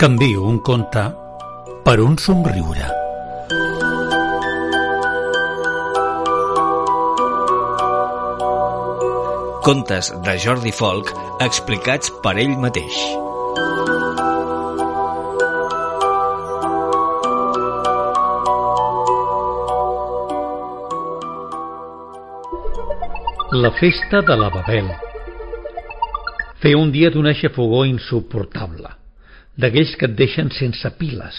Canvio un conte per un somriure. Contes de Jordi Folk explicats per ell mateix. La festa de la Babel. Feia un dia d'una xafogó insuportable, d'aquells que et deixen sense piles,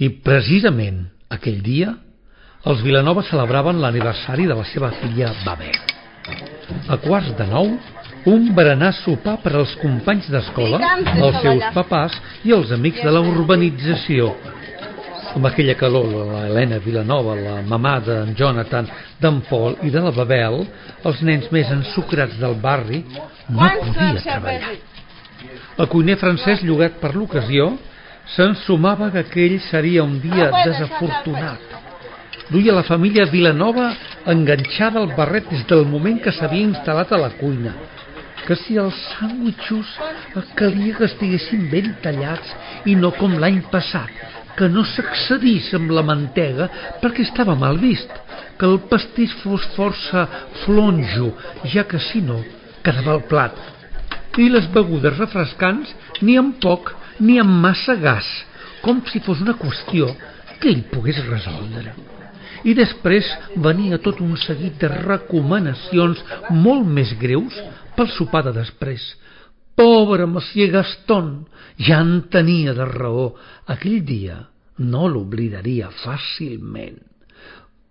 i precisament aquell dia els Vilanova celebraven l'aniversari de la seva filla Babel. A quarts de nou, un berenar sopar per als companys d'escola, els seus papàs i els amics de la urbanització, amb aquella calor, la Helena Vilanova, la mamà d'en Jonathan, d'en Paul i de la Babel, els nens més ensucrats del barri, no podia treballar. El cuiner francès, llogat per l'ocasió, s'ensumava que aquell seria un dia desafortunat. Duia la família Vilanova enganxada al barret des del moment que s'havia instal·lat a la cuina que si els sàndwichos calia que estiguessin ben tallats i no com l'any passat, que no s'accedís amb la mantega perquè estava mal vist, que el pastís fos força flonjo, ja que si no quedava el plat. I les begudes refrescants ni amb poc ni amb massa gas, com si fos una qüestió que ell pogués resoldre. I després venia tot un seguit de recomanacions molt més greus pel sopar de després. Pobre Monsieur Gaston, ja en tenia de raó. Aquell dia no l'oblidaria fàcilment,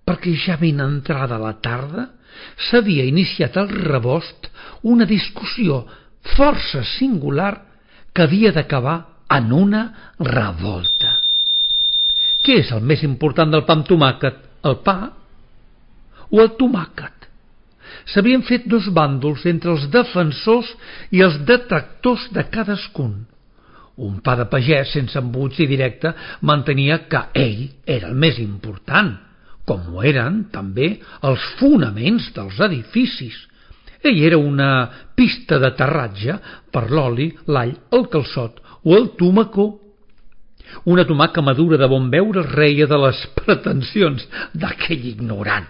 perquè ja ben entrada la tarda s'havia iniciat al rebost una discussió força singular que havia d'acabar en una revolta. Què és el més important del pa amb tomàquet? El pa o el tomàquet? S'havien fet dos bàndols entre els defensors i els detractors de cadascun. Un pa de pagès sense embuts i directe mantenia que ell era el més important, com ho eren també els fonaments dels edificis. Ell era una pista d'aterratge per l'oli, l'all, el calçot o el tomacó. Una tomaca madura de bon veure reia de les pretensions d'aquell ignorant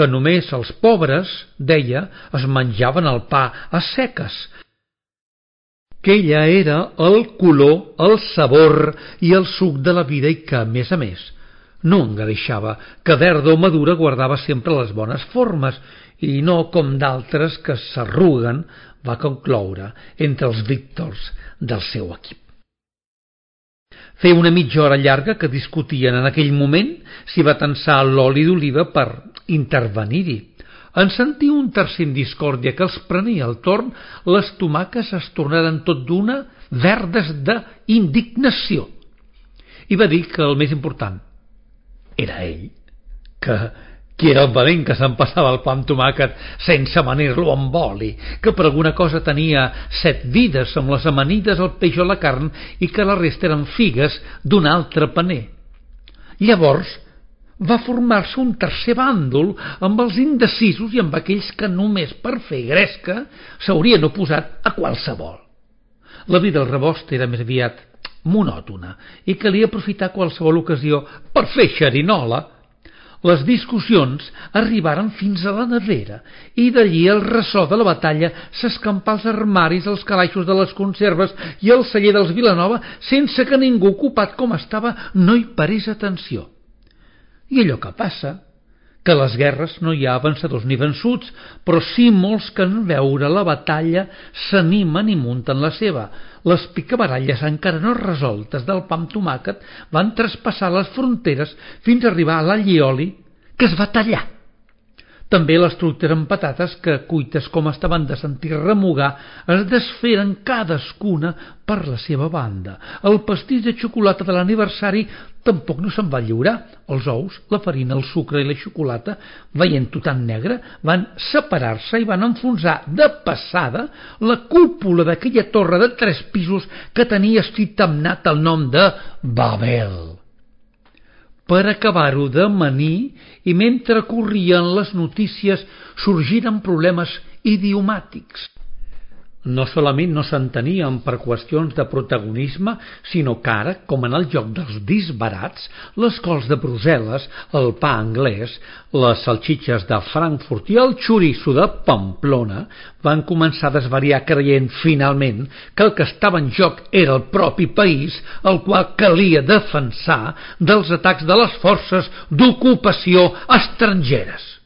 que només els pobres, deia, es menjaven el pa a seques, que ella era el color, el sabor i el suc de la vida i que, a més a més, no engreixava, que verda o madura guardava sempre les bones formes i no com d'altres que s'arruguen, va concloure entre els víctors del seu equip. Feia una mitja hora llarga que discutien en aquell moment si va tensar l'oli d'oliva per intervenir-hi. En sentir un tercer en discòrdia que els prenia el torn, les tomaques es tornaren tot d'una verdes d'indignació. I va dir que el més important era ell, que qui era el valent que s'empassava el pa amb tomàquet sense amanir-lo amb oli, que per alguna cosa tenia set vides amb les amanides, el peix o la carn i que la resta eren figues d'un altre paner. Llavors, va formar-se un tercer bàndol amb els indecisos i amb aquells que només per fer gresca s'haurien oposat a qualsevol. La vida del rebost era més aviat monòtona i calia aprofitar qualsevol ocasió per fer xerinola. Les discussions arribaren fins a la nevera i d'allí el ressò de la batalla s'escampà als armaris, als calaixos de les conserves i al celler dels Vilanova sense que ningú ocupat com estava no hi parés atenció. I allò que passa, que a les guerres no hi ha avançadors ni vençuts, però sí molts que en veure la batalla s'animen i munten la seva. Les picabaralles encara no resoltes del pa amb tomàquet van traspassar les fronteres fins a arribar a l'allioli que es va tallar també les truites amb patates que, cuites com estaven de sentir remugar, es desferen cadascuna per la seva banda. El pastís de xocolata de l'aniversari tampoc no se'n va lliurar. Els ous, la farina, el sucre i la xocolata, veient-ho tan negre, van separar-se i van enfonsar de passada la cúpula d'aquella torre de tres pisos que tenia escritamnat el nom de Babel per acabar-ho de manir i mentre corrien les notícies sorgiren problemes idiomàtics. No solament no s'entenien per qüestions de protagonisme, sinó que ara, com en el joc dels disbarats, les cols de Brussel·les, el pa anglès, les salxitxes de Frankfurt i el xoriço de Pamplona van començar a desvariar creient finalment que el que estava en joc era el propi país, el qual calia defensar dels atacs de les forces d'ocupació estrangeres.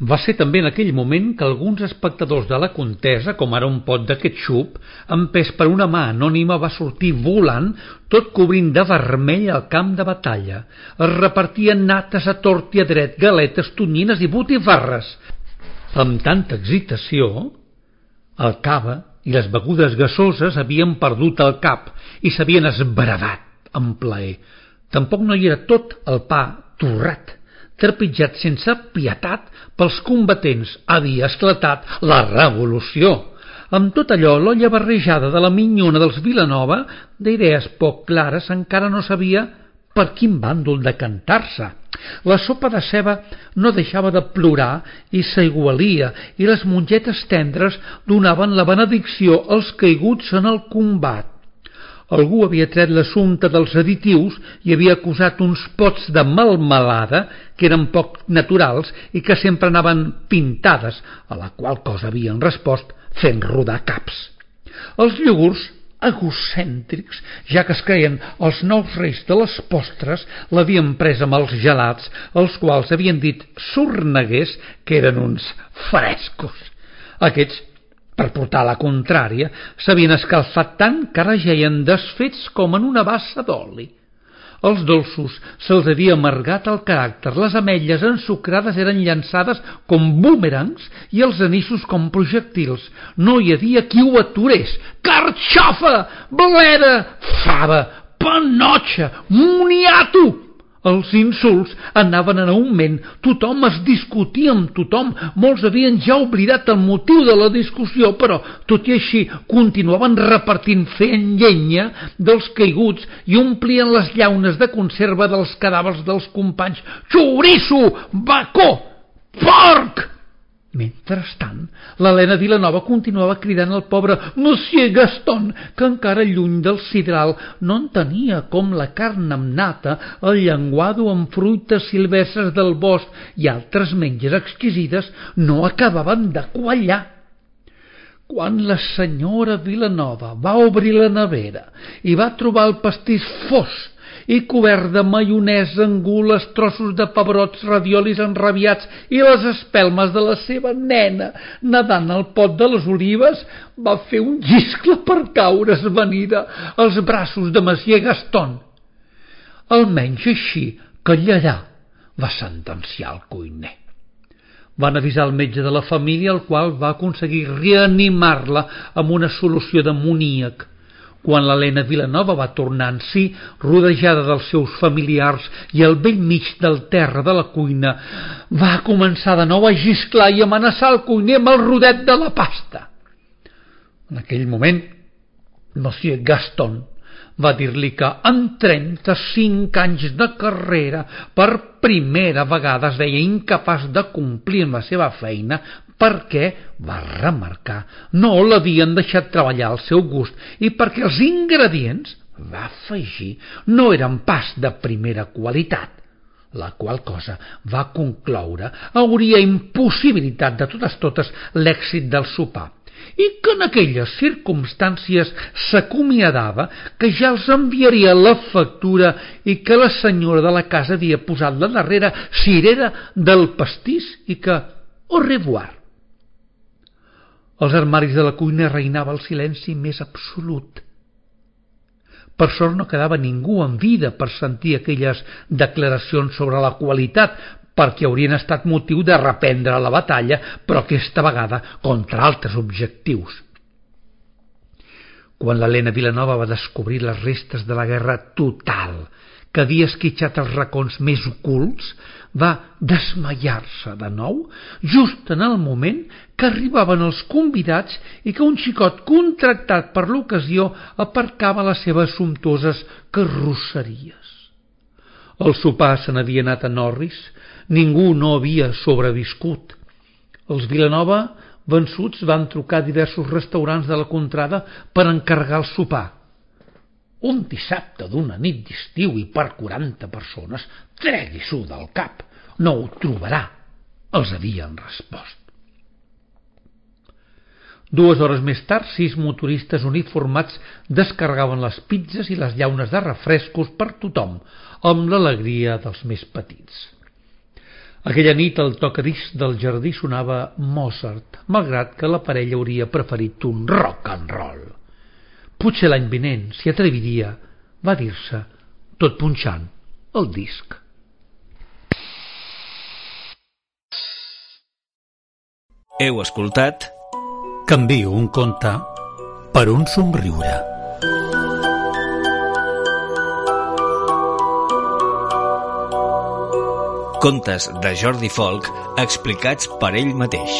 Va ser també en aquell moment que alguns espectadors de la contesa, com ara un pot de ketchup, empès per una mà anònima va sortir volant, tot cobrint de vermell el camp de batalla. Es repartien nates a tort i a dret, galetes, tonyines i botifarres. Amb tanta excitació, el cava i les begudes gasoses havien perdut el cap i s'havien esbravat en plaer. Tampoc no hi era tot el pa torrat trepitjat sense pietat pels combatents, havia esclatat la revolució. Amb tot allò, l'olla barrejada de la minyona dels Vilanova, d'idees poc clares, encara no sabia per quin bàndol de cantar-se. La sopa de ceba no deixava de plorar i s'aigualia, i les mongetes tendres donaven la benedicció als caiguts en el combat. Algú havia tret l'assumpte dels additius i havia acusat uns pots de malmelada que eren poc naturals i que sempre anaven pintades, a la qual cosa havien respost fent rodar caps. Els llugurs egocèntrics, ja que es creien els nous reis de les postres, l'havien pres amb els gelats, els quals havien dit sorneguers que eren uns frescos. Aquests per portar la contrària, s'havien escalfat tant que ara geien desfets com en una bassa d'oli. Els dolços se'ls havia amargat el caràcter, les ametlles ensucrades eren llançades com búmerangs i els anissos com projectils. No hi havia qui ho aturés. Carxofa, bleda, fava, panotxa, moniato, els insults anaven en augment, tothom es discutia amb tothom, molts havien ja oblidat el motiu de la discussió, però tot i així continuaven repartint fent llenya dels caiguts i omplien les llaunes de conserva dels cadàvers dels companys. Xoriço! Bacó! Porc! Mentrestant, l'Helena Vilanova continuava cridant al pobre Monsieur Gaston, que encara lluny del sidral no entenia com la carn amb nata, el llenguado amb fruites silvestres del bosc i altres menges exquisides no acabaven de quallar. Quan la senyora Vilanova va obrir la nevera i va trobar el pastís fos i cobert de maionesa, angules, trossos de pebrots, radiolis enrabiats i les espelmes de la seva nena nedant al pot de les olives, va fer un giscle per caure esvenida als braços de Macier Gaston. Almenys així que allà va sentenciar el cuiner. Van avisar el metge de la família, el qual va aconseguir reanimar-la amb una solució d'amoníac quan l'Helena Vilanova va tornar en si, rodejada dels seus familiars i al vell mig del terra de la cuina, va començar de nou a gisclar i amenaçar el cuiner amb el rodet de la pasta. En aquell moment, Monsieur Gaston va dir-li que en 35 anys de carrera per primera vegada es veia incapaç de complir amb la seva feina perquè, va remarcar, no l'havien deixat treballar al seu gust i perquè els ingredients, va afegir, no eren pas de primera qualitat, la qual cosa va concloure hauria impossibilitat de totes totes l'èxit del sopar i que en aquelles circumstàncies s'acomiadava que ja els enviaria la factura i que la senyora de la casa havia posat la darrera cirera del pastís i que au revoir als armaris de la cuina reinava el silenci més absolut. Per sort no quedava ningú en vida per sentir aquelles declaracions sobre la qualitat, perquè haurien estat motiu de reprendre la batalla, però aquesta vegada contra altres objectius. Quan l'Helena Vilanova va descobrir les restes de la guerra total que havia esquitxat els racons més ocults, va desmaiar-se de nou just en el moment que arribaven els convidats i que un xicot contractat per l'ocasió aparcava les seves sumptuoses carrosseries. El sopar se n'havia anat a Norris, ningú no havia sobreviscut. Els Vilanova vençuts van trucar a diversos restaurants de la contrada per encarregar el sopar. Un dissabte d'una nit d'estiu i per 40 persones, tregui-s'ho del cap, no ho trobarà, els havien respost. Dues hores més tard, sis motoristes uniformats descarregaven les pizzas i les llaunes de refrescos per tothom, amb l'alegria dels més petits. Aquella nit el tocadís del jardí sonava Mozart, malgrat que la parella hauria preferit un rock and roll. Potser l'any vinent s'hi atreviria, va dir-se, tot punxant el disc. Heu escoltat Canvio un conte per un somriure. Contes de Jordi Folk explicats per ell mateix.